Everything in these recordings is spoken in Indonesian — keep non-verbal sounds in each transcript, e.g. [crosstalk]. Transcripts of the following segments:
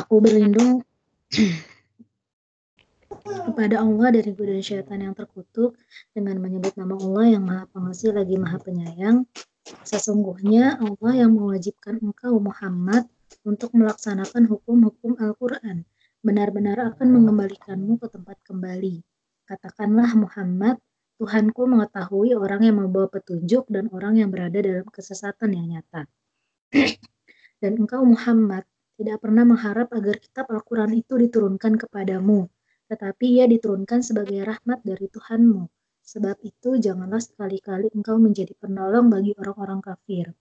Aku berlindung [clears throat] kepada Allah dari godaan syaitan yang terkutuk dengan menyebut nama Allah yang Maha Pengasih lagi Maha Penyayang. Sesungguhnya Allah yang mewajibkan engkau Muhammad untuk melaksanakan hukum-hukum Al-Quran benar-benar akan mengembalikanmu ke tempat kembali. Katakanlah Muhammad, Tuhanku mengetahui orang yang membawa petunjuk dan orang yang berada dalam kesesatan yang nyata. [clears throat] dan engkau Muhammad tidak pernah mengharap agar kitab Al-Quran itu diturunkan kepadamu, tetapi ia diturunkan sebagai rahmat dari Tuhanmu. Sebab itu, janganlah sekali-kali engkau menjadi penolong bagi orang-orang kafir.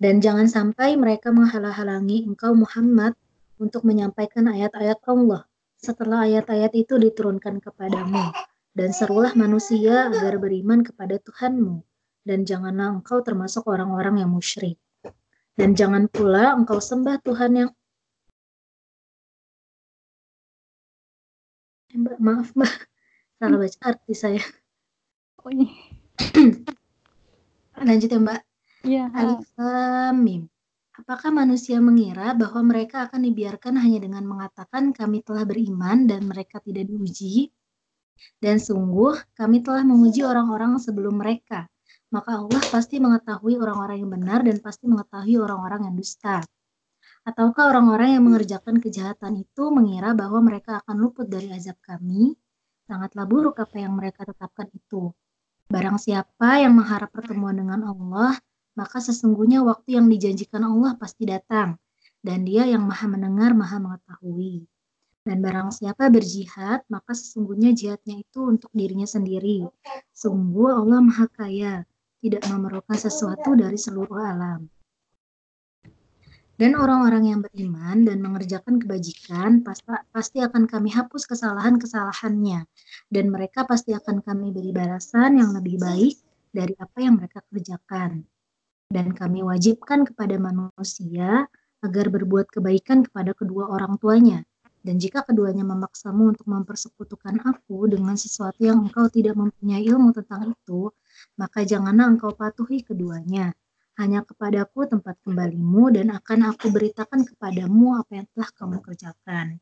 Dan jangan sampai mereka menghalang-halangi engkau Muhammad untuk menyampaikan ayat-ayat Allah setelah ayat-ayat itu diturunkan kepadamu. Dan serulah manusia agar beriman kepada Tuhanmu. Dan janganlah engkau termasuk orang-orang yang musyrik. Dan jangan pula engkau sembah Tuhan yang Mbak, maaf Mbak. Salah baca arti saya. Oh ini. [clears throat] Lanjut ya Mbak. Iya. Alif Mim. Apakah manusia mengira bahwa mereka akan dibiarkan hanya dengan mengatakan kami telah beriman dan mereka tidak diuji? Dan sungguh kami telah menguji orang-orang sebelum mereka. Maka Allah pasti mengetahui orang-orang yang benar dan pasti mengetahui orang-orang yang dusta. Ataukah orang-orang yang mengerjakan kejahatan itu mengira bahwa mereka akan luput dari azab kami? Sangatlah buruk apa yang mereka tetapkan itu. Barang siapa yang mengharap pertemuan dengan Allah, maka sesungguhnya waktu yang dijanjikan Allah pasti datang. Dan dia yang maha mendengar, maha mengetahui. Dan barang siapa berjihad, maka sesungguhnya jihadnya itu untuk dirinya sendiri. Sungguh Allah maha kaya, tidak memerlukan sesuatu dari seluruh alam. Dan orang-orang yang beriman dan mengerjakan kebajikan pasti akan kami hapus kesalahan-kesalahannya. Dan mereka pasti akan kami beri balasan yang lebih baik dari apa yang mereka kerjakan. Dan kami wajibkan kepada manusia agar berbuat kebaikan kepada kedua orang tuanya. Dan jika keduanya memaksamu untuk mempersekutukan aku dengan sesuatu yang engkau tidak mempunyai ilmu tentang itu, maka janganlah engkau patuhi keduanya hanya kepadaku tempat kembalimu dan akan aku beritakan kepadamu apa yang telah kamu kerjakan.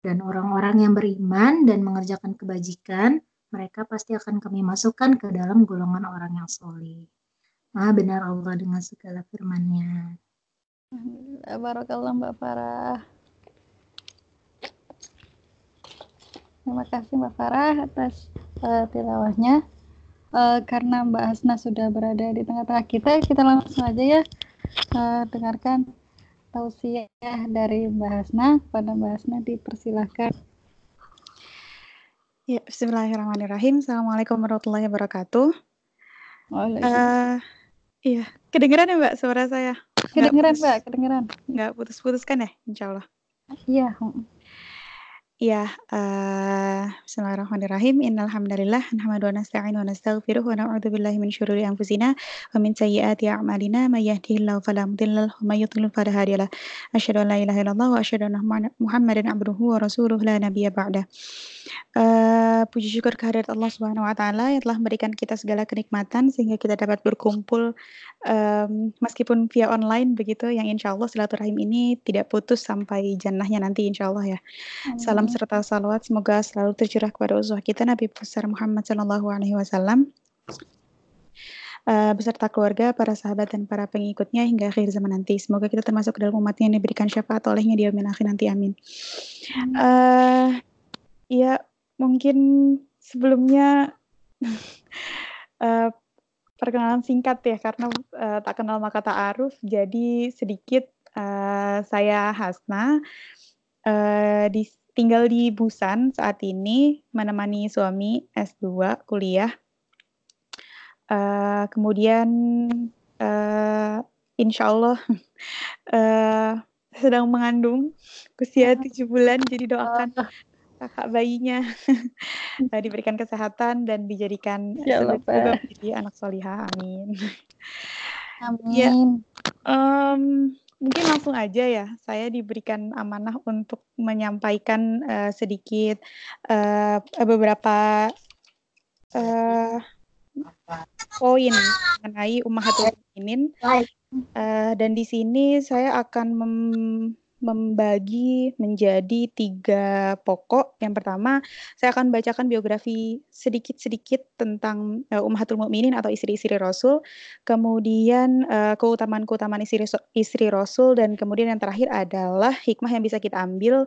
Dan orang-orang yang beriman dan mengerjakan kebajikan, mereka pasti akan kami masukkan ke dalam golongan orang yang soleh. Maha benar Allah dengan segala firman-Nya. Barakallah Mbak Farah. Terima kasih Mbak Farah atas uh, tilawahnya uh, karena Mbak Hasna sudah berada di tengah-tengah kita, kita langsung aja ya uh, dengarkan tausiah dari Mbak Hasna kepada Mbak Hasna dipersilahkan. Ya, Bismillahirrahmanirrahim. Assalamualaikum warahmatullahi wabarakatuh. Uh, iya, kedengeran ya Mbak suara saya? Kedengeran Mbak, kedengeran. Nggak putus-putus kan ya, insya Allah? Iya. Ya, uh, Bismillahirrahmanirrahim. Innal hamdalillah nahmadu wa nasta'inu wa nastaghfiruh wa na'udzu billahi min syururi anfusina wa min sayyiati a'malina may yahdihillahu fala mudilla lahu wa may yudlil fala an la ilaha illallah wa asyhadu anna Muhammadan abduhu wa rasuluhu la nabiyya ba'da. Uh, puji syukur kehadirat Allah Subhanahu wa taala yang telah memberikan kita segala kenikmatan sehingga kita dapat berkumpul um, meskipun via online begitu yang insya Allah silaturahim ini tidak putus sampai jannahnya nanti insya Allah ya. Amin. Salam serta salawat semoga selalu tercurah kepada uswah kita Nabi besar Muhammad Shallallahu Alaihi Wasallam. Uh, beserta keluarga, para sahabat dan para pengikutnya hingga akhir zaman nanti. Semoga kita termasuk ke dalam umatnya yang diberikan syafaat olehnya di akhir nanti. Amin. Uh, ya mungkin sebelumnya uh, [laughs] perkenalan singkat ya karena uh, tak kenal maka tak aruf. Jadi sedikit uh, saya Hasna uh, di tinggal di Busan saat ini menemani suami S2 kuliah. Uh, kemudian uh, insya Allah uh, [laughs] sedang mengandung usia tujuh bulan jadi doakan kakak bayinya. Uh, [laughs] diberikan kesehatan dan dijadikan ya anak solihah amin. Amin. ya, um, mungkin langsung aja ya saya diberikan amanah untuk menyampaikan uh, sedikit uh, beberapa uh, poin mengenai ummahatul mukminin uh, dan di sini saya akan mem membagi menjadi tiga pokok. Yang pertama, saya akan bacakan biografi sedikit-sedikit tentang uh, Ummahatul Mukminin atau istri-istri Rasul, kemudian uh, keutamaan-keutamaan istri istri Rasul dan kemudian yang terakhir adalah hikmah yang bisa kita ambil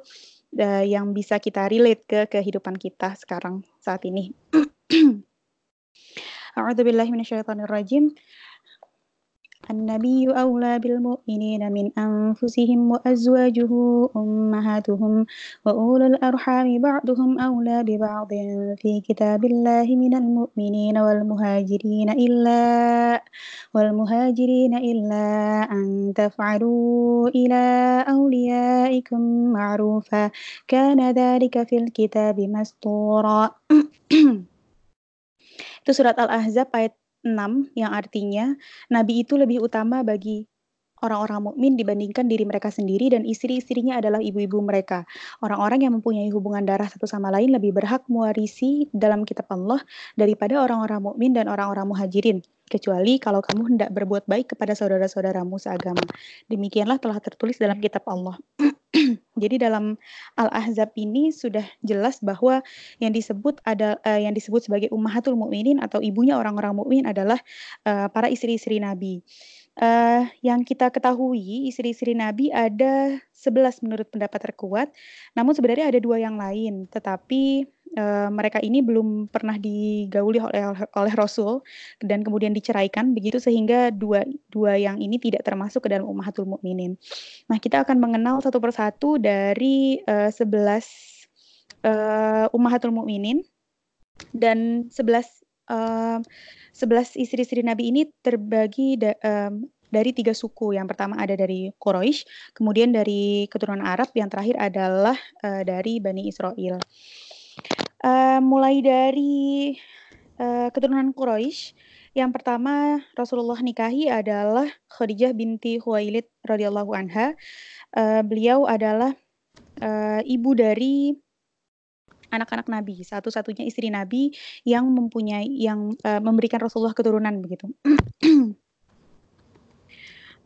uh, yang bisa kita relate ke kehidupan kita sekarang saat ini. [clears throat] A'udzubillahi minasyaitonirrajim. النبي أولى بالمؤمنين من أنفسهم وأزواجه أمهاتهم وأولو الأرحام بعضهم أولى ببعض. في كتاب الله من المؤمنين والمهاجرين إلا والمهاجرين إلا أن تفعلوا إلى أوليائكم معروفا. كان ذلك في الكتاب مسطورا. [clears throat] Itu surat Al-Ahzab ayat 6 yang artinya nabi itu lebih utama bagi orang-orang mukmin dibandingkan diri mereka sendiri dan istri-istrinya adalah ibu-ibu mereka. Orang-orang yang mempunyai hubungan darah satu sama lain lebih berhak mewarisi dalam kitab Allah daripada orang-orang mukmin dan orang-orang muhajirin kecuali kalau kamu hendak berbuat baik kepada saudara-saudaramu seagama. Demikianlah telah tertulis dalam kitab Allah. [clears throat] Jadi dalam Al-Ahzab ini sudah jelas bahwa yang disebut ada uh, yang disebut sebagai ummahatul mukminin atau ibunya orang-orang mukmin adalah uh, para istri-istri Nabi. Uh, yang kita ketahui istri-istri Nabi ada 11 menurut pendapat terkuat, namun sebenarnya ada dua yang lain, tetapi uh, mereka ini belum pernah digauli oleh, oleh Rasul dan kemudian diceraikan begitu sehingga dua dua yang ini tidak termasuk ke dalam ummahatul mukminin. Nah, kita akan mengenal satu persatu dari uh, 11 uh, ummahatul mukminin dan 11 uh, 11 istri-istri Nabi ini terbagi da, um, dari tiga suku. Yang pertama ada dari Quraisy, kemudian dari keturunan Arab, yang terakhir adalah uh, dari Bani Israel. Uh, mulai dari uh, keturunan Quraisy, yang pertama Rasulullah nikahi adalah Khadijah binti Khuwailid radhiyallahu anha. Uh, beliau adalah uh, ibu dari anak-anak Nabi, satu-satunya istri Nabi yang mempunyai yang uh, memberikan Rasulullah keturunan begitu. [clears throat]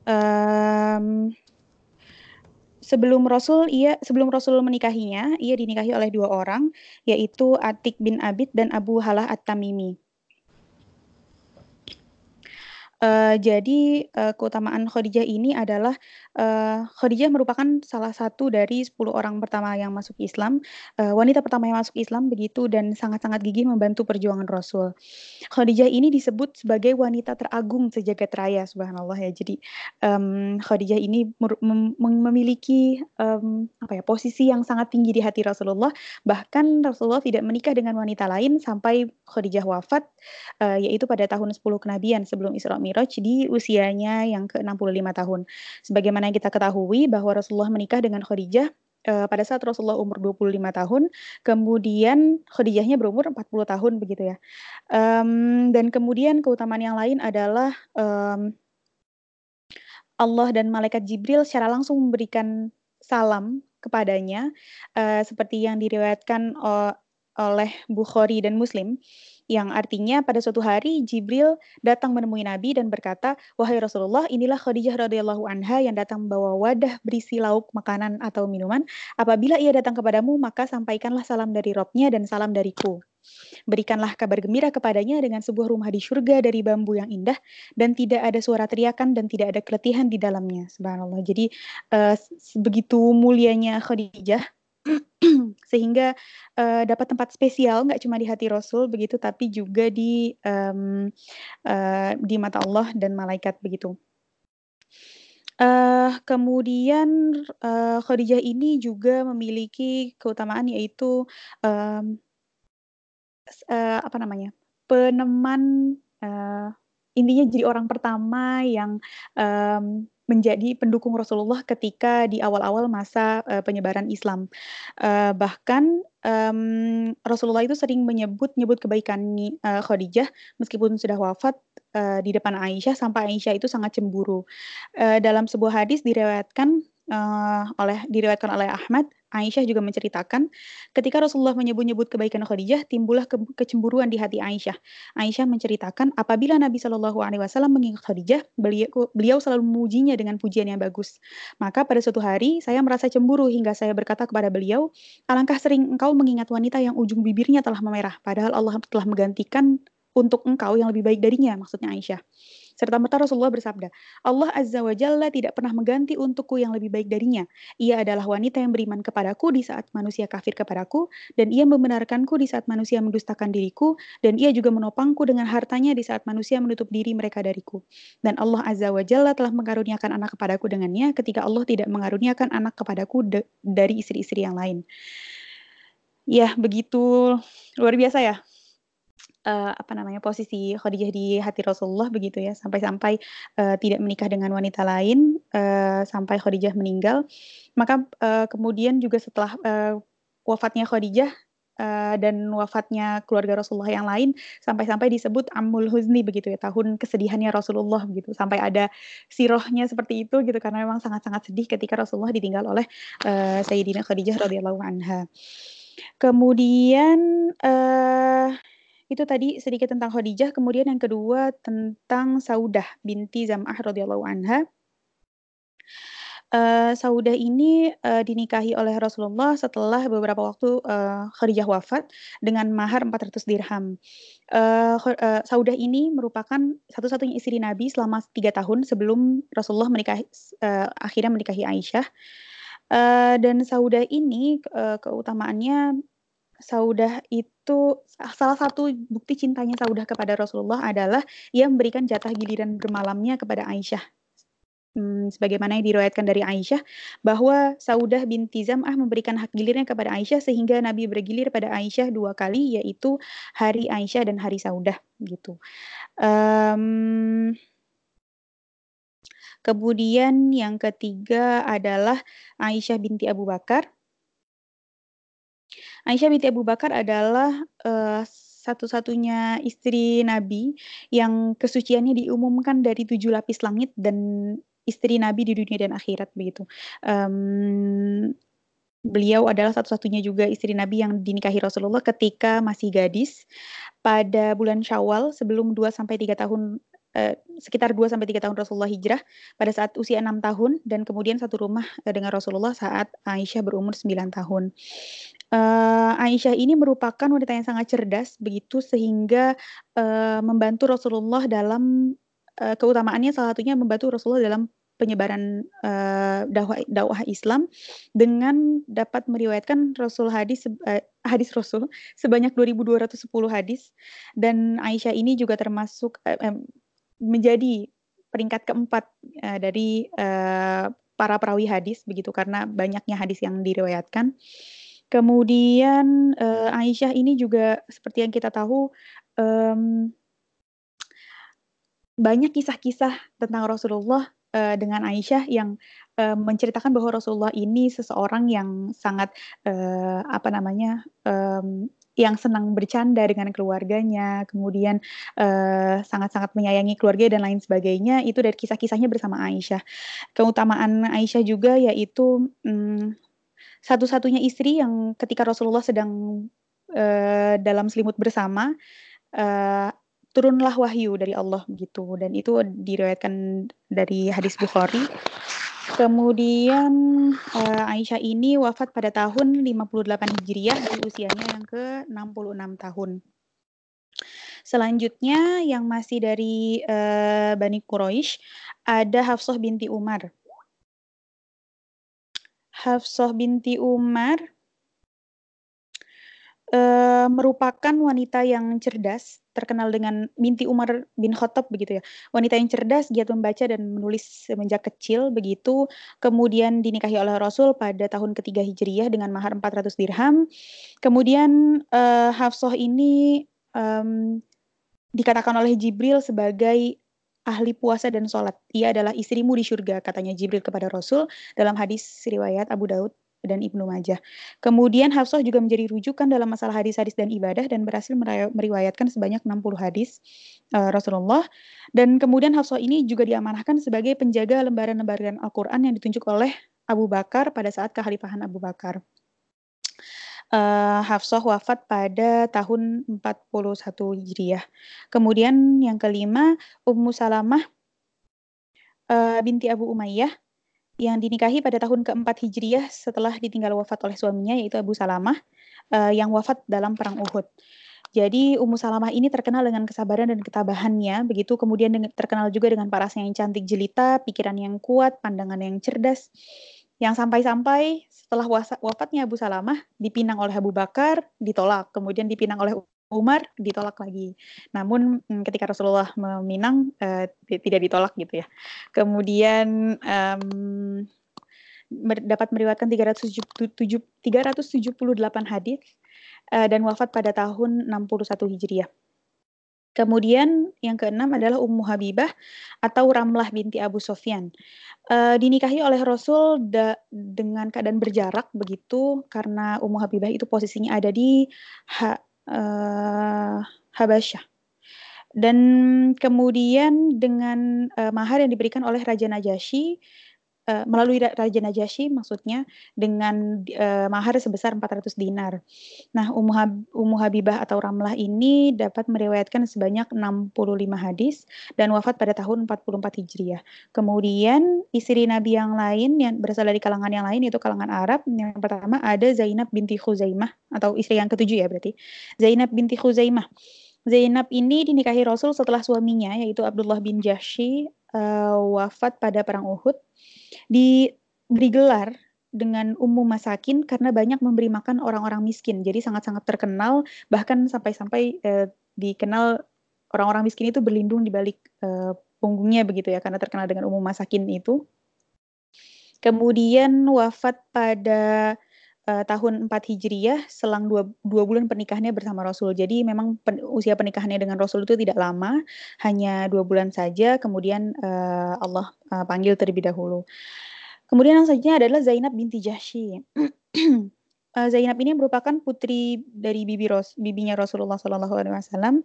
um, sebelum Rasul ia sebelum Rasul menikahinya, ia dinikahi oleh dua orang, yaitu Atik bin Abid dan Abu Halah At-Tamimi. Uh, jadi uh, keutamaan Khadijah ini adalah uh, Khadijah merupakan salah satu dari 10 orang pertama yang masuk Islam, uh, wanita pertama yang masuk Islam begitu dan sangat-sangat gigih membantu perjuangan Rasul. Khadijah ini disebut sebagai wanita teragung sejagat raya, subhanallah ya. Jadi um, Khadijah ini mem memiliki um, apa ya posisi yang sangat tinggi di hati Rasulullah. Bahkan Rasulullah tidak menikah dengan wanita lain sampai Khadijah wafat, uh, yaitu pada tahun 10 kenabian sebelum Isra Mi'raj di usianya yang ke-65 tahun. Sebagaimana kita ketahui bahwa Rasulullah menikah dengan Khadijah uh, pada saat Rasulullah umur 25 tahun, kemudian Khadijahnya berumur 40 tahun begitu ya. Um, dan kemudian keutamaan yang lain adalah um, Allah dan malaikat Jibril secara langsung memberikan salam kepadanya uh, seperti yang diriwayatkan uh, oleh Bukhari dan Muslim yang artinya pada suatu hari Jibril datang menemui Nabi dan berkata, "Wahai Rasulullah, inilah Khadijah radhiyallahu anha yang datang membawa wadah berisi lauk, makanan atau minuman. Apabila ia datang kepadamu, maka sampaikanlah salam dari Robnya dan salam dariku." Berikanlah kabar gembira kepadanya dengan sebuah rumah di surga dari bambu yang indah dan tidak ada suara teriakan dan tidak ada keletihan di dalamnya. Subhanallah. Jadi uh, begitu mulianya Khadijah [clears throat] sehingga uh, dapat tempat spesial nggak cuma di hati Rasul begitu tapi juga di um, uh, di mata Allah dan malaikat begitu. Uh, kemudian uh, Khadijah ini juga memiliki keutamaan yaitu um, uh, apa namanya peneman uh, intinya jadi orang pertama yang um, menjadi pendukung Rasulullah ketika di awal-awal masa uh, penyebaran Islam. Uh, bahkan um, Rasulullah itu sering menyebut nyebut kebaikan uh, Khadijah meskipun sudah wafat uh, di depan Aisyah sampai Aisyah itu sangat cemburu. Uh, dalam sebuah hadis diriwayatkan uh, oleh diriwayatkan oleh Ahmad, Aisyah juga menceritakan, ketika Rasulullah menyebut-nyebut kebaikan Khadijah, timbullah ke kecemburuan di hati Aisyah. Aisyah menceritakan, apabila Nabi Shallallahu Alaihi Wasallam mengingat Khadijah, beliau, beliau selalu memujinya dengan pujian yang bagus. Maka pada suatu hari, saya merasa cemburu hingga saya berkata kepada beliau, alangkah sering engkau mengingat wanita yang ujung bibirnya telah memerah, padahal Allah telah menggantikan untuk engkau yang lebih baik darinya, maksudnya Aisyah. Serta merta Rasulullah bersabda, Allah Azza wa Jalla tidak pernah mengganti untukku yang lebih baik darinya. Ia adalah wanita yang beriman kepadaku di saat manusia kafir kepadaku, dan ia membenarkanku di saat manusia mendustakan diriku, dan ia juga menopangku dengan hartanya di saat manusia menutup diri mereka dariku. Dan Allah Azza wa Jalla telah mengaruniakan anak kepadaku dengannya ketika Allah tidak mengaruniakan anak kepadaku dari istri-istri yang lain. Ya, begitu luar biasa ya uh, apa namanya posisi Khadijah di hati Rasulullah begitu ya. Sampai-sampai uh, tidak menikah dengan wanita lain uh, sampai Khadijah meninggal. Maka uh, kemudian juga setelah uh, wafatnya Khadijah uh, dan wafatnya keluarga Rasulullah yang lain sampai-sampai disebut Amul Huzni begitu ya tahun kesedihannya Rasulullah begitu. Sampai ada sirohnya seperti itu gitu karena memang sangat-sangat sedih ketika Rasulullah ditinggal oleh uh, Sayyidina Khadijah radhiyallahu anha. Kemudian itu tadi sedikit tentang Khadijah, kemudian yang kedua tentang Saudah binti Zam'ah radhiyallahu anha. Uh, Saudah ini uh, dinikahi oleh Rasulullah setelah beberapa waktu uh, Khadijah wafat dengan mahar 400 dirham. Uh, uh, Saudah ini merupakan satu-satunya istri Nabi selama tiga tahun sebelum Rasulullah menikahi uh, akhirnya menikahi Aisyah. Uh, dan Saudah ini uh, keutamaannya Saudah itu salah satu bukti cintanya Saudah kepada Rasulullah adalah ia memberikan jatah giliran bermalamnya kepada Aisyah. Hmm, sebagaimana yang diriwayatkan dari Aisyah bahwa Saudah binti Zam'ah memberikan hak gilirnya kepada Aisyah sehingga Nabi bergilir pada Aisyah dua kali yaitu hari Aisyah dan hari Saudah gitu. Um, kemudian yang ketiga adalah Aisyah binti Abu Bakar Aisyah binti Abu Bakar adalah uh, satu-satunya istri Nabi yang kesuciannya diumumkan dari tujuh lapis langit dan istri Nabi di dunia dan akhirat begitu. Um, beliau adalah satu-satunya juga istri Nabi yang dinikahi Rasulullah ketika masih gadis pada bulan Syawal sebelum 2 sampai 3 tahun uh, sekitar 2 sampai 3 tahun Rasulullah hijrah pada saat usia 6 tahun dan kemudian satu rumah uh, dengan Rasulullah saat Aisyah berumur 9 tahun uh, Aisyah ini merupakan wanita yang sangat cerdas begitu sehingga uh, membantu Rasulullah dalam uh, keutamaannya salah satunya membantu Rasulullah dalam penyebaran uh, dakwah dakwah Islam dengan dapat meriwayatkan Rasul hadis uh, hadis Rasul sebanyak 2210 hadis dan Aisyah ini juga termasuk uh, menjadi peringkat keempat uh, dari uh, para perawi hadis begitu karena banyaknya hadis yang diriwayatkan. Kemudian, uh, Aisyah ini juga seperti yang kita tahu, um, banyak kisah-kisah tentang Rasulullah, uh, dengan Aisyah yang, uh, menceritakan bahwa Rasulullah ini seseorang yang sangat, uh, apa namanya, um, yang senang bercanda dengan keluarganya, kemudian, sangat sangat-sangat menyayangi keluarga dan lain sebagainya, itu dari kisah-kisahnya bersama Aisyah. Keutamaan Aisyah juga yaitu, um, satu-satunya istri yang ketika Rasulullah sedang uh, dalam selimut bersama uh, turunlah wahyu dari Allah gitu dan itu diriwayatkan dari hadis Bukhari. Kemudian uh, Aisyah ini wafat pada tahun 58 Hijriah di usianya yang ke-66 tahun. Selanjutnya yang masih dari uh, Bani Quraisy ada Hafsah binti Umar. Hafsah binti Umar uh, merupakan wanita yang cerdas, terkenal dengan binti Umar bin Khattab begitu ya. Wanita yang cerdas, giat membaca dan menulis semenjak kecil begitu. Kemudian dinikahi oleh Rasul pada tahun ketiga Hijriyah dengan mahar 400 dirham. Kemudian uh, Hafsah ini um, dikatakan oleh Jibril sebagai ahli puasa dan sholat. Ia adalah istrimu di surga, katanya Jibril kepada Rasul dalam hadis riwayat Abu Daud dan Ibnu Majah. Kemudian Hafsah juga menjadi rujukan dalam masalah hadis-hadis dan ibadah dan berhasil meriwayatkan sebanyak 60 hadis uh, Rasulullah. Dan kemudian Hafsah ini juga diamanahkan sebagai penjaga lembaran-lembaran Al-Quran yang ditunjuk oleh Abu Bakar pada saat kekhalifahan Abu Bakar. Uh, Hafsah wafat pada tahun 41 Hijriah. Kemudian yang kelima, Ummu Salamah uh, binti Abu Umayyah yang dinikahi pada tahun keempat Hijriah setelah ditinggal wafat oleh suaminya yaitu Abu Salamah uh, yang wafat dalam perang Uhud. Jadi Ummu Salamah ini terkenal dengan kesabaran dan ketabahannya, begitu kemudian terkenal juga dengan parasnya yang cantik jelita, pikiran yang kuat, pandangan yang cerdas. Yang sampai-sampai setelah wafatnya Abu Salamah dipinang oleh Abu Bakar, ditolak, kemudian dipinang oleh Umar, ditolak lagi. Namun mm, ketika Rasulullah meminang uh, tidak ditolak gitu ya. Kemudian um, dapat meriwayatkan 378 hadis uh, dan wafat pada tahun 61 Hijriah. Kemudian yang keenam adalah Ummu Habibah atau Ramlah binti Abu Sofyan. Uh, dinikahi oleh Rasul da dengan keadaan berjarak begitu karena Ummu Habibah itu posisinya ada di ha uh, Habasyah. Dan kemudian dengan uh, mahar yang diberikan oleh Raja Najasyi uh, melalui Raja Najasyi maksudnya dengan uh, mahar sebesar 400 dinar. Nah, Ummu, Hab Ummu Habibah atau Ramlah ini dapat meriwayatkan sebanyak 65 hadis dan wafat pada tahun 44 Hijriah. Kemudian istri Nabi yang lain yang berasal dari kalangan yang lain yaitu kalangan Arab. Yang pertama ada Zainab binti Khuzaimah atau istri yang ketujuh ya berarti. Zainab binti Khuzaimah. Zainab ini dinikahi Rasul setelah suaminya yaitu Abdullah bin Jahsy uh, wafat pada perang Uhud diberi gelar dengan umum masakin karena banyak memberi makan orang-orang miskin. Jadi sangat-sangat terkenal bahkan sampai-sampai eh, dikenal orang-orang miskin itu berlindung di balik eh, punggungnya begitu ya karena terkenal dengan umum masakin itu. Kemudian wafat pada uh, tahun 4 Hijriyah selang dua, dua bulan pernikahannya bersama Rasul. Jadi memang pen, usia pernikahannya dengan Rasul itu tidak lama, hanya dua bulan saja. Kemudian uh, Allah uh, panggil terlebih dahulu. Kemudian yang selanjutnya adalah Zainab binti Jahsy. [clears throat] Zainab ini merupakan putri dari bibi Ros, bibinya Rasulullah Wasallam.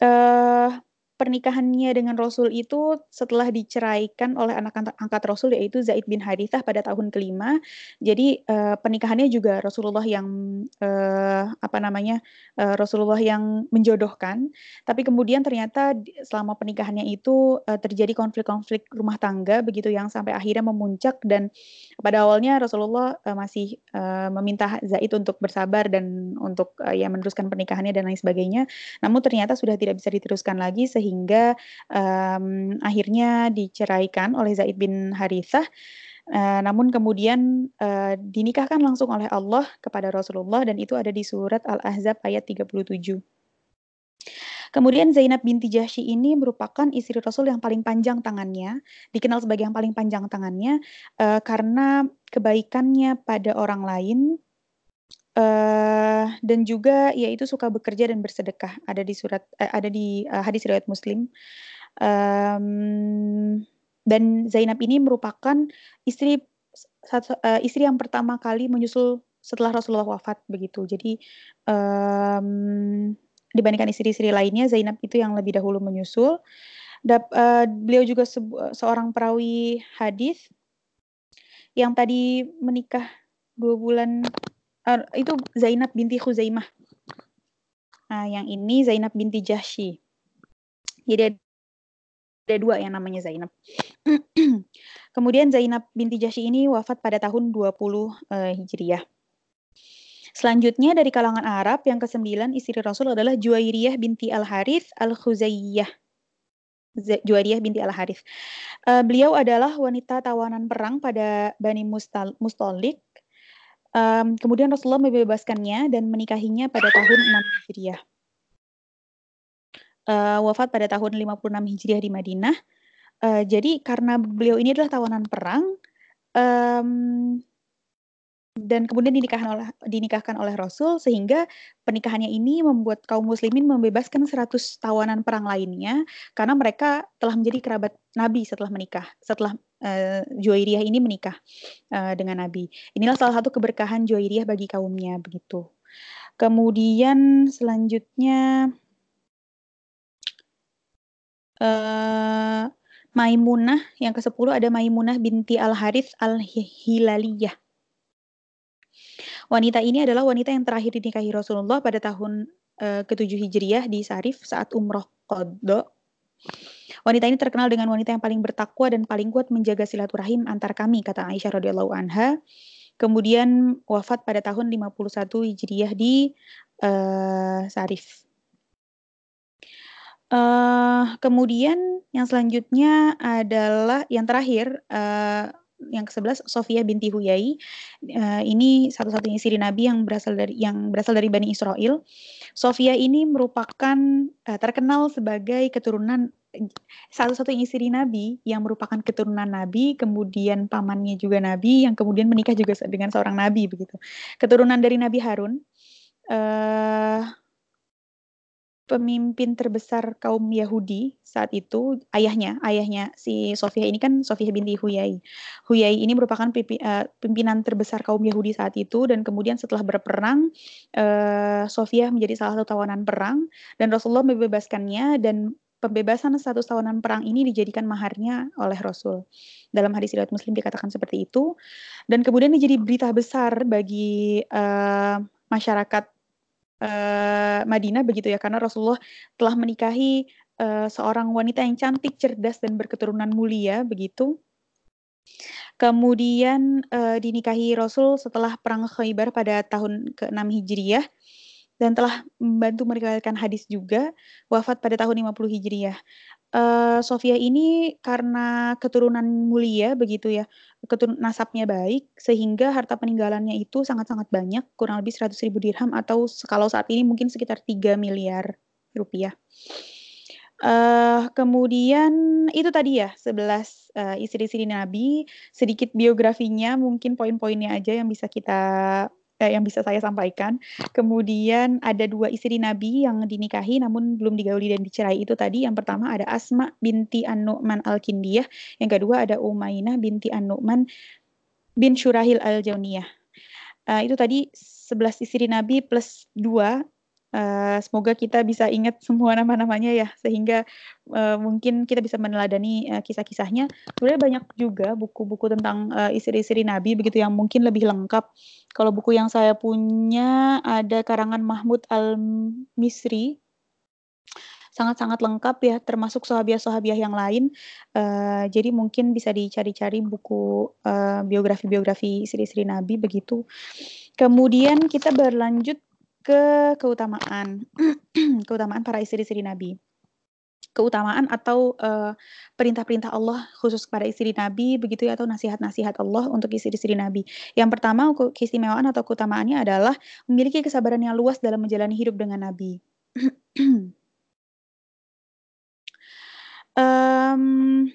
Uh, pernikahannya dengan Rasul itu setelah diceraikan oleh anak angkat Rasul yaitu Zaid bin Harithah pada tahun kelima. Jadi uh, pernikahannya juga Rasulullah yang uh, apa namanya uh, Rasulullah yang menjodohkan. Tapi kemudian ternyata selama pernikahannya itu uh, terjadi konflik-konflik rumah tangga begitu yang sampai akhirnya memuncak dan pada awalnya Rasulullah uh, masih uh, meminta Zaid untuk bersabar dan untuk uh, ya meneruskan pernikahannya dan lain sebagainya. Namun ternyata sudah tidak bisa diteruskan lagi um, akhirnya diceraikan oleh Zaid bin Harithah. Uh, namun kemudian uh, dinikahkan langsung oleh Allah kepada Rasulullah dan itu ada di surat Al-Ahzab ayat 37. Kemudian Zainab binti Jahsy ini merupakan istri Rasul yang paling panjang tangannya, dikenal sebagai yang paling panjang tangannya uh, karena kebaikannya pada orang lain Uh, dan juga yaitu suka bekerja dan bersedekah, ada di surat uh, ada di, uh, hadis riwayat Muslim. Um, dan Zainab ini merupakan istri uh, istri yang pertama kali menyusul setelah Rasulullah wafat begitu. Jadi, um, dibandingkan istri-istri lainnya, Zainab itu yang lebih dahulu menyusul. Dap uh, beliau juga seorang perawi hadis yang tadi menikah dua bulan uh, itu Zainab binti Khuzaimah. Nah, yang ini Zainab binti Jahsy. Jadi ada dua yang namanya Zainab. [clears throat] Kemudian Zainab binti Jahsy ini wafat pada tahun 20 uh, Hijriah. Selanjutnya dari kalangan Arab yang kesembilan istri Rasul adalah Juwairiyah binti Al-Harith Al-Khuzaiyah. Juwairiyah binti Al-Harith. Uh, beliau adalah wanita tawanan perang pada Bani Mustal Um, kemudian Rasulullah membebaskannya dan menikahinya pada tahun 6 Hijriah. Uh, wafat pada tahun 56 Hijriah di Madinah. Uh, jadi karena beliau ini adalah tawanan perang, um, dan kemudian dinikahkan oleh dinikahkan oleh Rasul sehingga pernikahannya ini membuat kaum muslimin membebaskan 100 tawanan perang lainnya karena mereka telah menjadi kerabat Nabi setelah menikah setelah uh, Juwairiyah ini menikah uh, dengan Nabi. Inilah salah satu keberkahan Juwairiyah bagi kaumnya begitu. Kemudian selanjutnya uh, Maimunah yang ke-10 ada Maimunah binti Al-Harith Al-Hilaliyah. Wanita ini adalah wanita yang terakhir dinikahi Rasulullah pada tahun uh, ke-7 Hijriah di Sarif saat umroh qadha. Wanita ini terkenal dengan wanita yang paling bertakwa dan paling kuat menjaga silaturahim antar kami, kata Aisyah radhiyallahu anha. Kemudian wafat pada tahun 51 Hijriah di uh, Sarif. Uh, kemudian yang selanjutnya adalah yang terakhir uh, yang ke-11 Sofia binti Huyai. Uh, ini satu-satunya istri Nabi yang berasal dari yang berasal dari Bani Israel. Sofia ini merupakan uh, terkenal sebagai keturunan satu-satunya istri Nabi yang merupakan keturunan Nabi, kemudian pamannya juga Nabi, yang kemudian menikah juga dengan seorang Nabi begitu. Keturunan dari Nabi Harun. Uh, pemimpin terbesar kaum Yahudi saat itu ayahnya ayahnya si Sofia ini kan Sofia binti Huyai Huyai ini merupakan eh, pimpinan terbesar kaum Yahudi saat itu dan kemudian setelah berperang uh, Sofia menjadi salah satu tawanan perang dan Rasulullah membebaskannya dan pembebasan status tawanan perang ini dijadikan maharnya oleh Rasul. Dalam hadis riwayat Muslim dikatakan seperti itu. Dan kemudian menjadi berita besar bagi uh, masyarakat uh, Madinah begitu ya karena Rasulullah telah menikahi uh, seorang wanita yang cantik, cerdas dan berketurunan mulia begitu. Kemudian uh, dinikahi Rasul setelah perang Khaybar pada tahun ke-6 Hijriyah dan telah membantu meriwayatkan hadis juga wafat pada tahun 50 Hijriyah uh, Sofia ini karena keturunan mulia begitu ya, keturun nasabnya baik sehingga harta peninggalannya itu sangat-sangat banyak, kurang lebih 100 ribu dirham atau kalau saat ini mungkin sekitar 3 miliar rupiah. Uh, kemudian itu tadi ya 11 uh, istri-istri Nabi, sedikit biografinya mungkin poin-poinnya aja yang bisa kita eh, yang bisa saya sampaikan. Kemudian ada dua istri Nabi yang dinikahi namun belum digauli dan dicerai itu tadi. Yang pertama ada Asma binti An-Nu'man Al-Kindiyah. Yang kedua ada Umainah binti An-Nu'man bin Syurahil Al-Jauniyah. Uh, itu tadi 11 istri Nabi plus 2 Uh, semoga kita bisa ingat semua nama-namanya ya, sehingga uh, mungkin kita bisa meneladani uh, kisah-kisahnya. Sebenarnya banyak juga buku-buku tentang uh, istri-istri Nabi begitu yang mungkin lebih lengkap. Kalau buku yang saya punya ada karangan Mahmud Al-Misri, sangat-sangat lengkap ya, termasuk sahabiah-sahabiah yang lain. Uh, jadi mungkin bisa dicari-cari buku uh, biografi-biografi istri-istri Nabi begitu. Kemudian kita berlanjut ke keutamaan [clears throat] keutamaan para istri-istri Nabi. Keutamaan atau perintah perintah-perintah Allah khusus kepada istri Nabi begitu ya atau nasihat-nasihat Allah untuk istri-istri Nabi. Yang pertama keistimewaan atau keutamaannya adalah memiliki kesabaran yang luas dalam menjalani hidup dengan Nabi. [clears throat] um,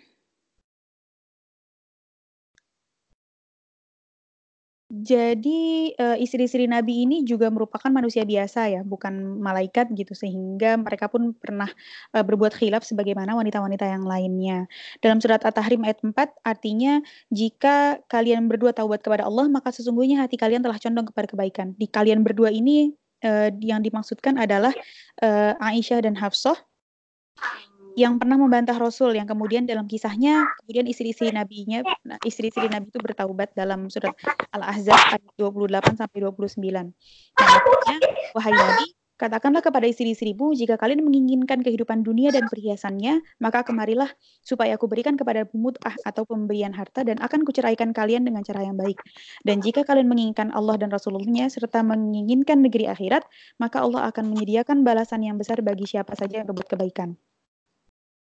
Jadi, uh, istri-istri Nabi ini juga merupakan manusia biasa ya, bukan malaikat gitu, sehingga mereka pun pernah, uh, berbuat khilaf sebagaimana wanita-wanita yang lainnya. Dalam surat At-Tahrim ayat 4 artinya, "Jika kalian berdua taubat kepada Allah, maka sesungguhnya hati kalian telah condong kepada kebaikan." Di kalian berdua ini, uh, yang dimaksudkan adalah, uh, Aisyah dan Hafsah yang pernah membantah Rasul yang kemudian dalam kisahnya kemudian istri-istri nabinya nah, istri-istri nabi itu bertaubat dalam surat Al-Ahzab ayat 28 sampai 29. Nah, wahai nabi, katakanlah kepada istri-istrimu jika kalian menginginkan kehidupan dunia dan perhiasannya, maka kemarilah supaya aku berikan kepada mut'ah atau pemberian harta dan akan kuceraikan kalian dengan cara yang baik. Dan jika kalian menginginkan Allah dan Rasulullah serta menginginkan negeri akhirat, maka Allah akan menyediakan balasan yang besar bagi siapa saja yang berbuat kebaikan.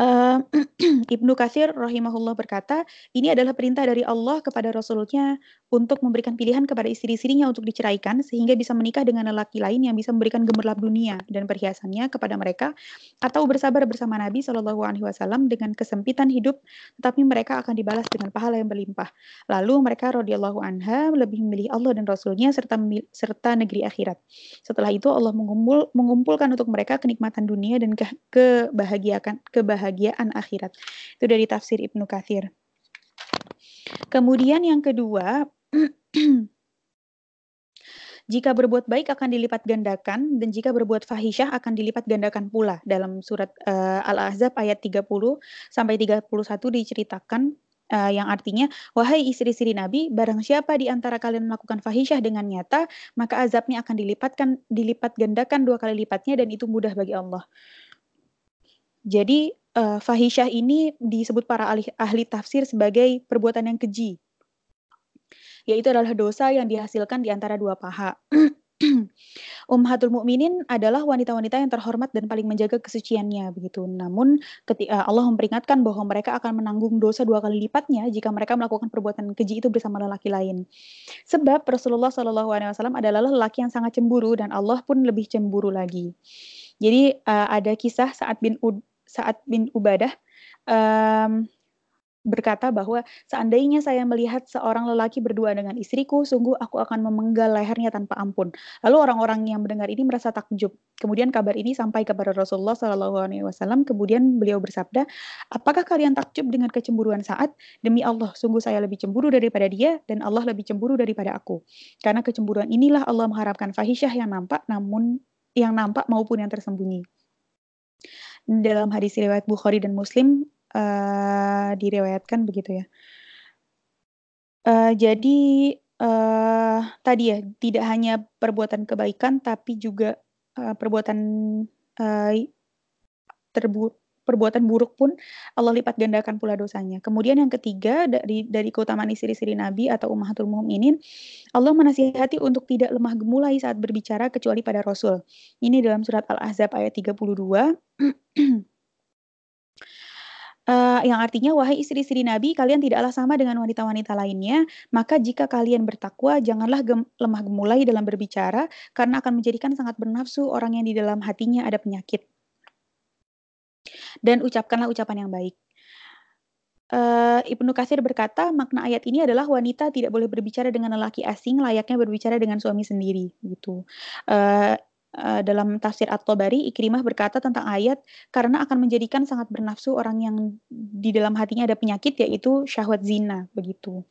Uh, [clears throat] Ibnu Katsir rahimahullah berkata, ini adalah perintah dari Allah kepada Rasulnya untuk memberikan pilihan kepada istri-istrinya untuk diceraikan sehingga bisa menikah dengan lelaki lain yang bisa memberikan gemerlap dunia dan perhiasannya kepada mereka atau bersabar bersama Nabi Shallallahu alaihi wasallam dengan kesempitan hidup tetapi mereka akan dibalas dengan pahala yang berlimpah. Lalu mereka radhiyallahu anha lebih memilih Allah dan Rasulnya serta serta negeri akhirat. Setelah itu Allah mengumpul, mengumpulkan untuk mereka kenikmatan dunia dan ke, kebahagiaan kebahagiaan akhirat. Itu dari tafsir Ibnu Katsir. Kemudian yang kedua, [clears throat] Jika berbuat baik akan dilipat gandakan dan jika berbuat fahisyah akan dilipat gandakan pula. Dalam surat uh, Al-Ahzab ayat 30 sampai 31 diceritakan uh, yang artinya wahai istri-istri Nabi barang siapa di antara kalian melakukan fahisyah dengan nyata maka azabnya akan dilipatkan dilipat gandakan dua kali lipatnya dan itu mudah bagi Allah. Jadi uh, fahisyah ini disebut para ahli, ahli tafsir sebagai perbuatan yang keji yaitu adalah dosa yang dihasilkan di antara dua paha. [clears throat] Ummahatul mukminin adalah wanita-wanita yang terhormat dan paling menjaga kesuciannya begitu. Namun ketika Allah memperingatkan bahwa mereka akan menanggung dosa dua kali lipatnya jika mereka melakukan perbuatan keji itu bersama lelaki lain. Sebab Rasulullah Shallallahu alaihi wasallam adalah lelaki yang sangat cemburu dan Allah pun lebih cemburu lagi. Jadi uh, ada kisah saat bin saat bin Ubadah um, berkata bahwa seandainya saya melihat seorang lelaki berdua dengan istriku, sungguh aku akan memenggal lehernya tanpa ampun. Lalu orang-orang yang mendengar ini merasa takjub. Kemudian kabar ini sampai kepada Rasulullah Shallallahu Alaihi Wasallam. Kemudian beliau bersabda, apakah kalian takjub dengan kecemburuan saat? Demi Allah, sungguh saya lebih cemburu daripada dia dan Allah lebih cemburu daripada aku. Karena kecemburuan inilah Allah mengharapkan fahisyah yang nampak, namun yang nampak maupun yang tersembunyi. Dalam hadis riwayat Bukhari dan Muslim, uh, direwayatkan begitu ya. Uh, jadi uh, tadi ya tidak hanya perbuatan kebaikan tapi juga uh, perbuatan uh, terbu perbuatan buruk pun Allah lipat gandakan pula dosanya. Kemudian yang ketiga dari dari keutamaan istri-istri Nabi atau ummahatul mukminin, Allah menasihati untuk tidak lemah gemulai saat berbicara kecuali pada Rasul. Ini dalam surat Al-Ahzab ayat 32. Uh, [clears throat] yang artinya, "Wahai istri-istri Nabi, kalian tidaklah sama dengan wanita-wanita lainnya, maka jika kalian bertakwa, janganlah gem lemah gemulai dalam berbicara, karena akan menjadikan sangat bernafsu orang yang di dalam hatinya ada penyakit. Dan ucapkanlah ucapan yang baik." Uh, Ibnu Katsir berkata, makna ayat ini adalah wanita tidak boleh berbicara dengan lelaki asing layaknya berbicara dengan suami sendiri, gitu. Uh, dalam tafsir At-Tabari, Ikrimah berkata tentang ayat, karena akan menjadikan sangat bernafsu orang yang di dalam hatinya ada penyakit, yaitu syahwat zina, begitu.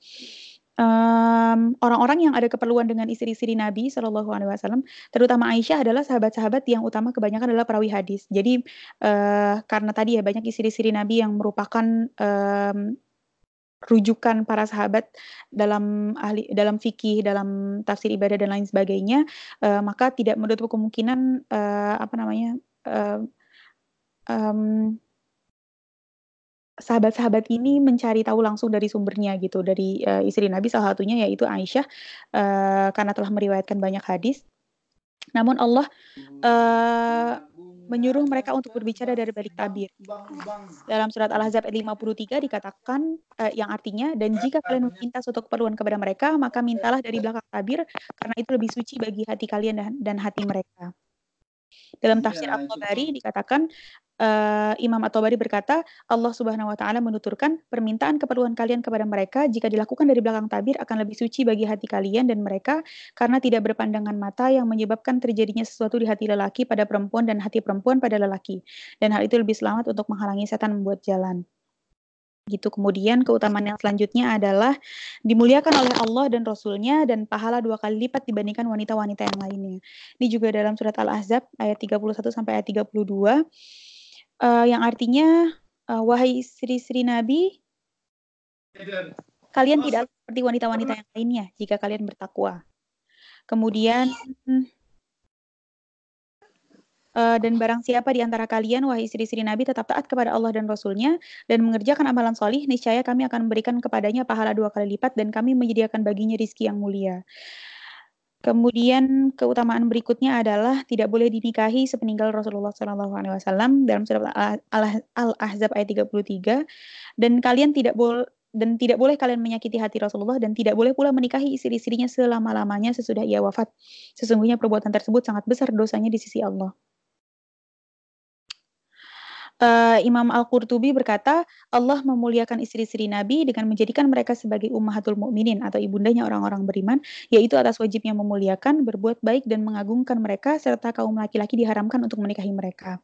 Um, orang-orang yang ada keperluan dengan istri-istri Nabi Shallallahu Alaihi Wasallam, terutama Aisyah adalah sahabat-sahabat yang utama kebanyakan adalah perawi hadis. Jadi uh, karena tadi ya banyak istri-istri Nabi yang merupakan um, rujukan para sahabat dalam ahli dalam fikih, dalam tafsir ibadah dan lain sebagainya, uh, maka tidak menutup kemungkinan uh, apa namanya uh, um, sahabat-sahabat ini mencari tahu langsung dari sumbernya gitu dari uh, istri Nabi salah satunya yaitu Aisyah uh, karena telah meriwayatkan banyak hadis. Namun Allah uh, menyuruh mereka untuk berbicara dari balik tabir. Dalam surat Al-Ahzab ayat 53 dikatakan uh, yang artinya dan jika kalian meminta suatu keperluan kepada mereka maka mintalah dari belakang tabir karena itu lebih suci bagi hati kalian dan, dan hati mereka. Dalam tafsir Al-Tabari dikatakan uh, Imam At-Tabari berkata, Allah Subhanahu wa taala menuturkan permintaan keperluan kalian kepada mereka jika dilakukan dari belakang tabir akan lebih suci bagi hati kalian dan mereka karena tidak berpandangan mata yang menyebabkan terjadinya sesuatu di hati lelaki pada perempuan dan hati perempuan pada lelaki. Dan hal itu lebih selamat untuk menghalangi setan membuat jalan gitu. Kemudian keutamaan yang selanjutnya adalah dimuliakan oleh Allah dan Rasulnya dan pahala dua kali lipat dibandingkan wanita-wanita yang lainnya. Ini juga dalam surat Al-Ahzab ayat 31 sampai ayat 32 uh, eh, yang artinya uh, wahai istri-istri Nabi kalian tidak seperti wanita-wanita yang lainnya jika kalian bertakwa. Kemudian Uh, dan barang siapa di antara kalian, wahai istri-istri Nabi, tetap taat kepada Allah dan Rasulnya, dan mengerjakan amalan solih, niscaya kami akan memberikan kepadanya pahala dua kali lipat, dan kami menyediakan baginya rizki yang mulia. Kemudian keutamaan berikutnya adalah tidak boleh dinikahi sepeninggal Rasulullah SAW dalam surat Al-Ahzab ayat 33 dan kalian tidak boleh dan tidak boleh kalian menyakiti hati Rasulullah dan tidak boleh pula menikahi istri-istrinya selama-lamanya sesudah ia wafat. Sesungguhnya perbuatan tersebut sangat besar dosanya di sisi Allah uh, Imam Al-Qurtubi berkata, Allah memuliakan istri-istri Nabi dengan menjadikan mereka sebagai ummahatul mukminin atau ibundanya orang-orang beriman, yaitu atas wajibnya memuliakan, berbuat baik dan mengagungkan mereka serta kaum laki-laki diharamkan untuk menikahi mereka.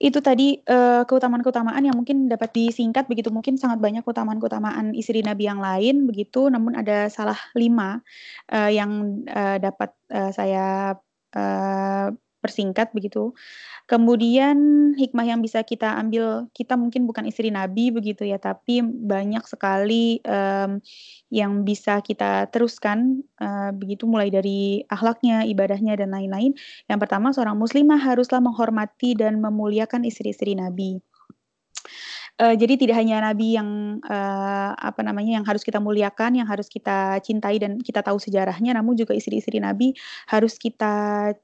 itu tadi uh, keutamaan-keutamaan yang mungkin dapat disingkat begitu mungkin sangat banyak keutamaan-keutamaan istri Nabi yang lain begitu namun ada salah lima uh, yang uh, dapat uh, saya uh, persingkat begitu. Kemudian hikmah yang bisa kita ambil, kita mungkin bukan istri Nabi begitu ya, tapi banyak sekali um, yang bisa kita teruskan uh, begitu mulai dari akhlaknya, ibadahnya dan lain-lain. Yang pertama seorang muslimah haruslah menghormati dan memuliakan istri-istri Nabi. Uh, jadi tidak hanya Nabi yang uh, apa namanya yang harus kita muliakan, yang harus kita cintai dan kita tahu sejarahnya, namun juga istri-istri Nabi harus kita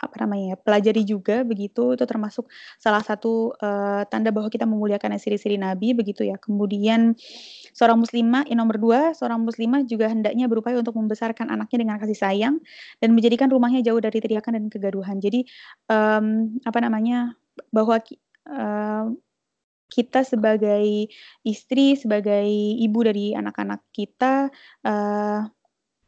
apa namanya ya, pelajari juga begitu, itu termasuk salah satu, uh, tanda bahwa kita memuliakan siri-siri Nabi begitu ya. Kemudian seorang muslimah yang nomor dua, seorang muslimah juga hendaknya berupaya untuk membesarkan anaknya dengan kasih sayang dan menjadikan rumahnya jauh dari teriakan dan kegaduhan. Jadi, um, apa namanya, bahwa uh, kita sebagai istri, sebagai ibu dari anak-anak kita, uh,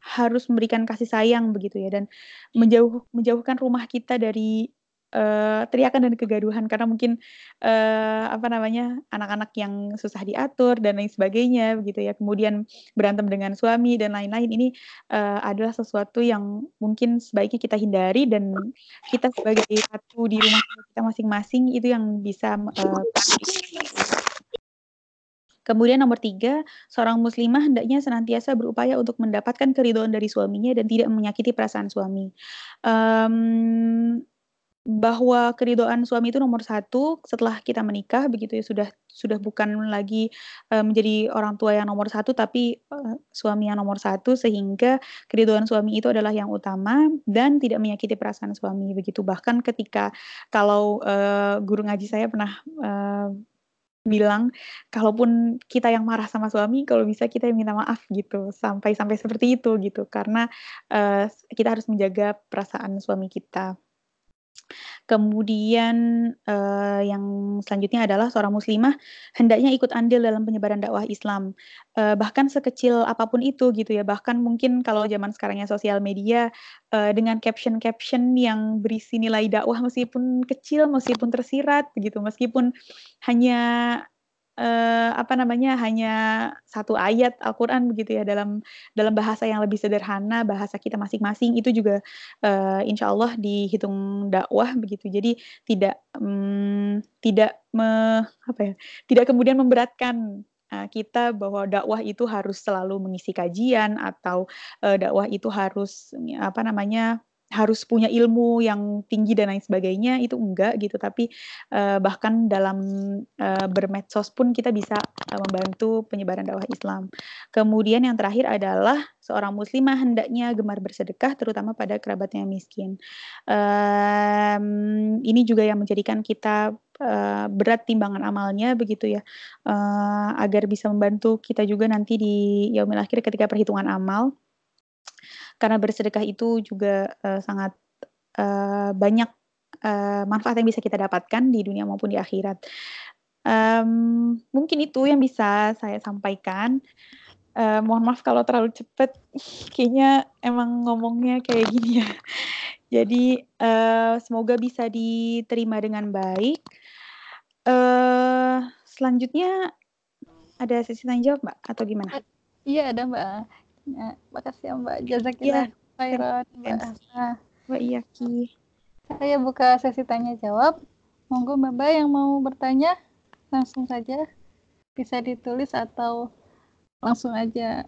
harus memberikan kasih sayang begitu ya dan menjauh menjauhkan rumah kita dari uh, teriakan dan kegaduhan. Karena mungkin uh, apa namanya anak-anak yang susah diatur dan lain sebagainya begitu ya. Kemudian berantem dengan suami dan lain-lain ini uh, adalah sesuatu yang mungkin sebaiknya kita hindari dan kita sebagai satu di rumah kita masing-masing itu yang bisa uh, Kemudian nomor tiga, seorang muslimah hendaknya senantiasa berupaya untuk mendapatkan keridhaan dari suaminya dan tidak menyakiti perasaan suami. Um, bahwa keridhaan suami itu nomor satu setelah kita menikah begitu ya sudah sudah bukan lagi uh, menjadi orang tua yang nomor satu tapi uh, suami yang nomor satu sehingga keridhaan suami itu adalah yang utama dan tidak menyakiti perasaan suami begitu bahkan ketika kalau uh, guru ngaji saya pernah uh, bilang kalaupun kita yang marah sama suami kalau bisa kita yang minta maaf gitu sampai sampai seperti itu gitu karena uh, kita harus menjaga perasaan suami kita. Kemudian uh, yang selanjutnya adalah seorang muslimah hendaknya ikut andil dalam penyebaran dakwah Islam. Uh, bahkan sekecil apa pun itu gitu ya. Bahkan mungkin kalau zaman sekarangnya sosial media uh, dengan caption-caption yang berisi nilai dakwah meskipun kecil, meskipun tersirat begitu, meskipun hanya uh, apa namanya, hanya satu ayat Al-Qur'an begitu ya dalam dalam bahasa yang lebih sederhana, bahasa kita masing-masing itu juga, uh, Allah dihitung dakwah begitu. Jadi tidak, um, tidak me apa ya, tidak kemudian memberatkan, uh, kita bahwa dakwah itu harus selalu mengisi kajian atau, dakwah itu harus apa namanya, harus punya ilmu yang tinggi dan lain sebagainya itu enggak gitu tapi uh, bahkan dalam uh, bermedsos pun kita bisa uh, membantu penyebaran dakwah Islam. Kemudian yang terakhir adalah seorang muslimah hendaknya gemar bersedekah terutama pada kerabatnya yang miskin. Um, ini juga yang menjadikan kita uh, berat timbangan amalnya begitu ya uh, agar bisa membantu kita juga nanti di yaumil akhir ketika perhitungan amal karena bersedekah itu juga uh, sangat uh, banyak uh, manfaat yang bisa kita dapatkan di dunia maupun di akhirat. Um, mungkin itu yang bisa saya sampaikan. Uh, mohon maaf kalau terlalu cepat, [laughs] kayaknya emang ngomongnya kayak gini ya. [laughs] Jadi uh, semoga bisa diterima dengan baik. Uh, selanjutnya ada sesi tanya jawab mbak atau gimana? Iya ada mbak. Ya, makasih ya Mbak. Jazakillah ya, khairan Mbak Asna. Mbak Iyaki. Saya buka sesi tanya jawab. Monggo Mbak yang mau bertanya langsung saja bisa ditulis atau langsung aja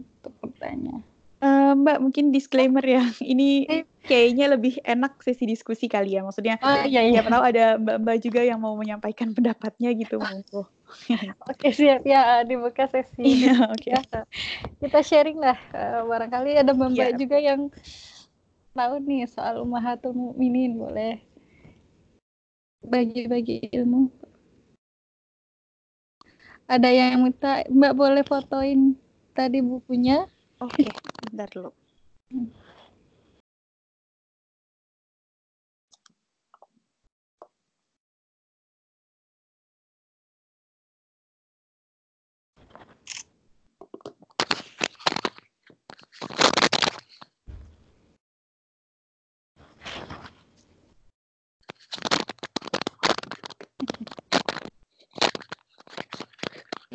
untuk bertanya. Uh, Mbak mungkin disclaimer ya, [laughs] ini kayaknya lebih enak sesi diskusi kali ya. Maksudnya, oh, iya, iya. tahu ada Mbak-Mbak juga yang mau menyampaikan pendapatnya gitu, monggo. [laughs] Oke siap ya dibuka sesi. [laughs] Iya oke. Okay. Ya, kita sharing lah uh, barangkali ada mbak yeah. juga yang tahu nih soal umahatul mukminin boleh bagi-bagi ilmu. Ada yang minta mbak boleh fotoin tadi bukunya? Oke, okay, bentar dulu.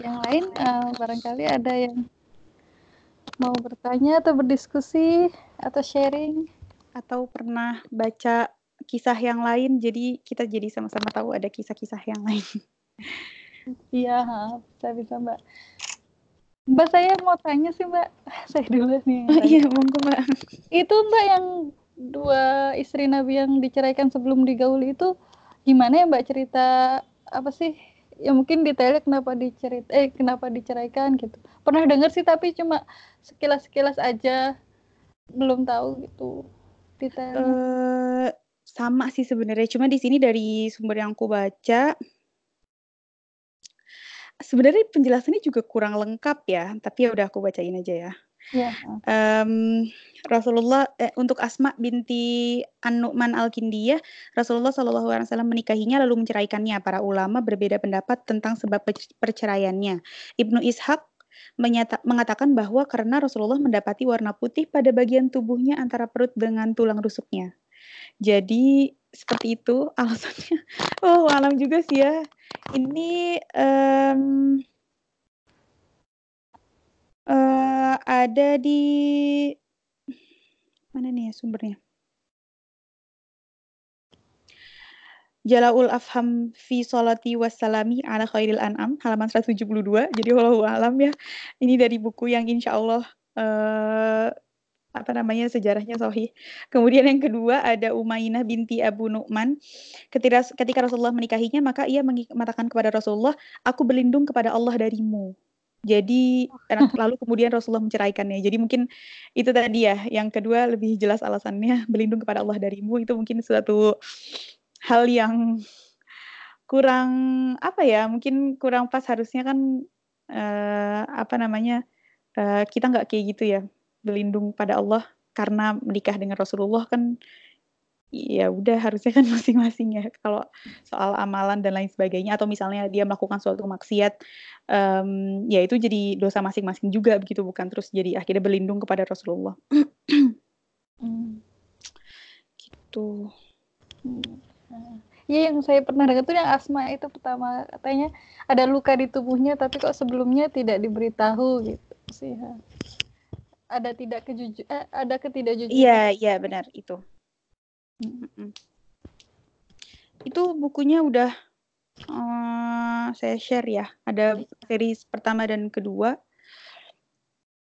Hmm. lain uh, barangkali ada yang mau bertanya atau berdiskusi atau sharing atau pernah baca kisah yang lain jadi kita jadi sama-sama tahu ada kisah-kisah yang lain. [laughs] Iya, bisa bisa Mbak. Mbak saya mau tanya sih Mbak, [laughs] saya dulu nih. Oh, iya monggo Mbak. Itu Mbak yang dua istri Nabi yang diceraikan sebelum digauli itu gimana ya Mbak cerita apa sih? Ya mungkin detailnya kenapa dicerit eh kenapa diceraikan gitu. Pernah dengar sih tapi cuma sekilas-sekilas aja belum tahu gitu detailnya. Uh, sama sih sebenarnya. Cuma di sini dari sumber yang aku baca sebenarnya penjelasannya juga kurang lengkap ya, tapi ya udah aku bacain aja ya. Um, Rasulullah eh, untuk Asma binti An-Nu'man Al-Kindiyah, Rasulullah Shallallahu alaihi wasallam menikahinya lalu menceraikannya. Para ulama berbeda pendapat tentang sebab perceraiannya. Ibnu Ishaq menyata, mengatakan bahwa karena Rasulullah mendapati warna putih pada bagian tubuhnya antara perut dengan tulang rusuknya. Jadi seperti itu alasannya. [laughs] Oh, alam juga sih ya. Ini um, uh, ada di mana nih ya sumbernya? Jalaul Afham fi Salati Wassalami ala Khairil An'am halaman 172. Jadi walau alam ya. Ini dari buku yang insya Allah uh, apa namanya sejarahnya Sohi. Kemudian yang kedua ada Umayyah binti Abu Nu'man. Ketika ketika Rasulullah menikahinya maka ia mengatakan kepada Rasulullah, "Aku berlindung kepada Allah darimu." Jadi lalu kemudian Rasulullah menceraikannya. Jadi mungkin itu tadi ya. Yang kedua lebih jelas alasannya [laughs] berlindung kepada Allah darimu itu mungkin suatu hal yang kurang apa ya? Mungkin kurang pas harusnya kan uh, apa namanya? Uh, kita nggak kayak gitu ya berlindung pada Allah karena menikah dengan Rasulullah kan ya udah harusnya kan [laughs] masing-masing ya. Kalau soal amalan dan lain sebagainya atau misalnya dia melakukan suatu maksiat um, ya itu jadi dosa masing-masing juga begitu bukan? Terus jadi akhirnya berlindung kepada Rasulullah. [clears throat] Hmm. gitu Iya yang saya pernah dengar tuh yang asma itu pertama katanya ada luka di tubuhnya tapi kok sebelumnya tidak diberitahu gitu sih. Ya ada tidak kejujur eh, ada ketidakjujuran. Iya iya benar itu itu bukunya udah uh, saya share ya. Ada seri pertama dan kedua.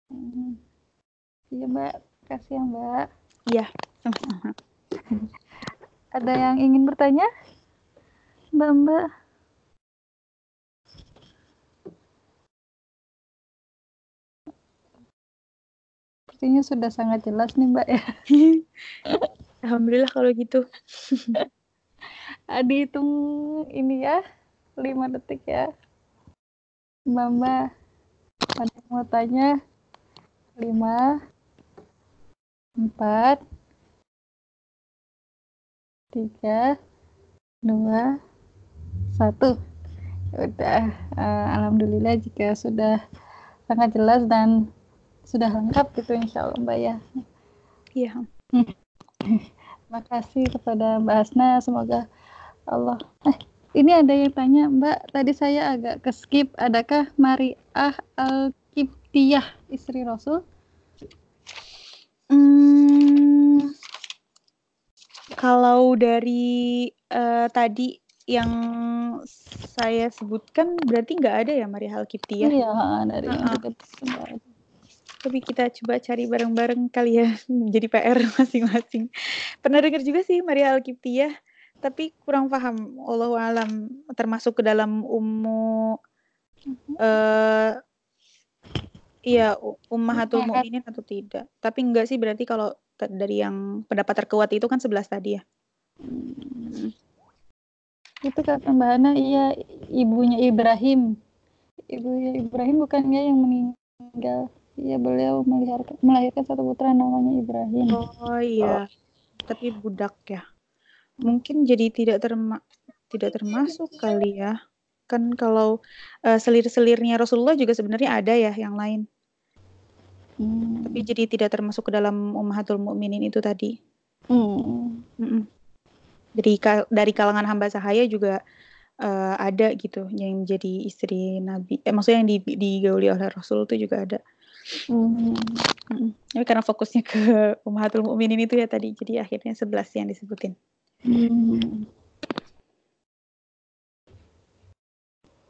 Hmm. iya mbak. Kasih ya mbak. Iya. Sama-sama [laughs] ada yang ingin bertanya? Mbak mbak. Sepertinya sudah sangat jelas nih Mbak ya. [laughs] Alhamdulillah kalau gitu. Adi hitung ini ya, 5 detik ya. Mbak, ada mau tanya? 5, 4, 3, 2, 1. Udah, uh, Alhamdulillah jika sudah sangat jelas dan sudah lengkap gitu insya Allah Mbak ya. Iya. Terima kasih kepada Mbak Hasna. Semoga Allah. Eh, ini ada yang tanya Mbak. Tadi saya agak ke skip. Adakah Mariah Al-Kiptiyah istri Rasul? Hmm, kalau dari uh, tadi yang saya sebutkan berarti nggak ada ya Maria Al-Kiptiyah? Iya, dari uh -huh. yang tapi kita coba cari bareng-bareng kali ya [laughs] jadi PR masing-masing. Pernah dengar juga sih Maria Alkiptiah tapi kurang paham. Allah alam termasuk ke dalam ummu uh, iya ummahatul mukminin atau tidak. Tapi enggak sih berarti kalau dari yang pendapat terkuat itu kan sebelas tadi ya? Hmm. itu kata Mbak Hana iya ibunya Ibrahim. Ibunya Ibrahim bukannya yang meninggal Iya beliau melahirkan, melahirkan satu putra namanya Ibrahim. Oh iya, tapi budak ya. Mungkin jadi tidak terma tidak termasuk kali ya. Kan kalau uh, selir-selirnya Rasulullah juga sebenarnya ada ya yang lain. Hmm. Tapi jadi tidak termasuk ke dalam ummahatul mukminin itu tadi. Hmm. Mm -mm. Dari dari kalangan hamba sahaya juga uh, ada gitu yang jadi istri Nabi. Eh, maksudnya yang di, digauli oleh Rasul itu juga ada. Hmm. Hmm. Tapi karena fokusnya ke Ummahatul Mukminin itu ya tadi, jadi akhirnya 11 yang disebutin. Hmm.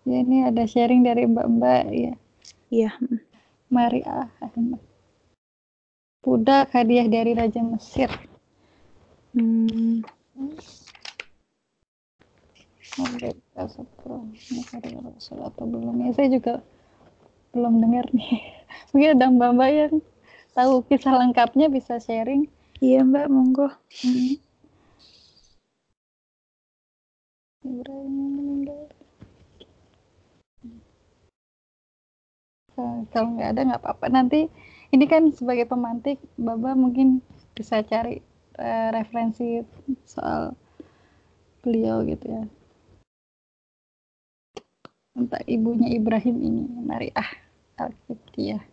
Ya ini ada sharing dari Mbak-mbak ya. Iya. Maria Budak hadiah dari Raja Mesir. Hmm. atau belum ya saya juga belum dengar nih. [laughs] Mungkin ada mbak mbak yang tahu kisah lengkapnya bisa sharing. Iya mbak monggo. Hmm. Ibrahim meninggal. Kalau nggak ada nggak apa-apa. Nanti ini kan sebagai pemantik Baba mungkin bisa cari uh, referensi soal beliau gitu ya. Entah ibunya Ibrahim ini Mariah Al-Qibtiyah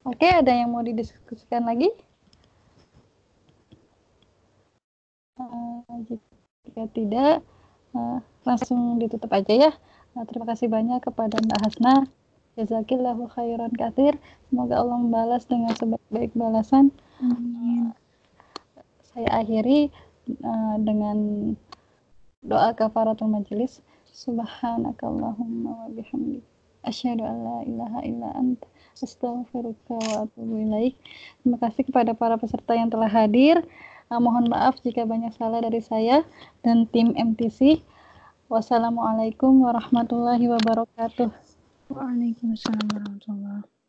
Oke, ada yang mau didiskusikan lagi? Uh, jika tidak, uh, langsung ditutup aja ya. Nah, terima kasih banyak kepada Mbak Hasna. Jazakillahu khairan kathir. Semoga Allah membalas dengan sebaik-baik balasan. Uh, saya akhiri uh, dengan doa kafaratul majelis. Subhanakallahumma wa bihamdik. Asyhadu an la ilaha illa anta astaghfiruka wa atubu ilaik. Terima kasih kepada para peserta yang telah hadir. Uh, mohon maaf jika banyak salah dari saya dan tim MTC. Wassalamualaikum warahmatullahi wabarakatuh. Waalaikumsalam warahmatullahi wabarakatuh.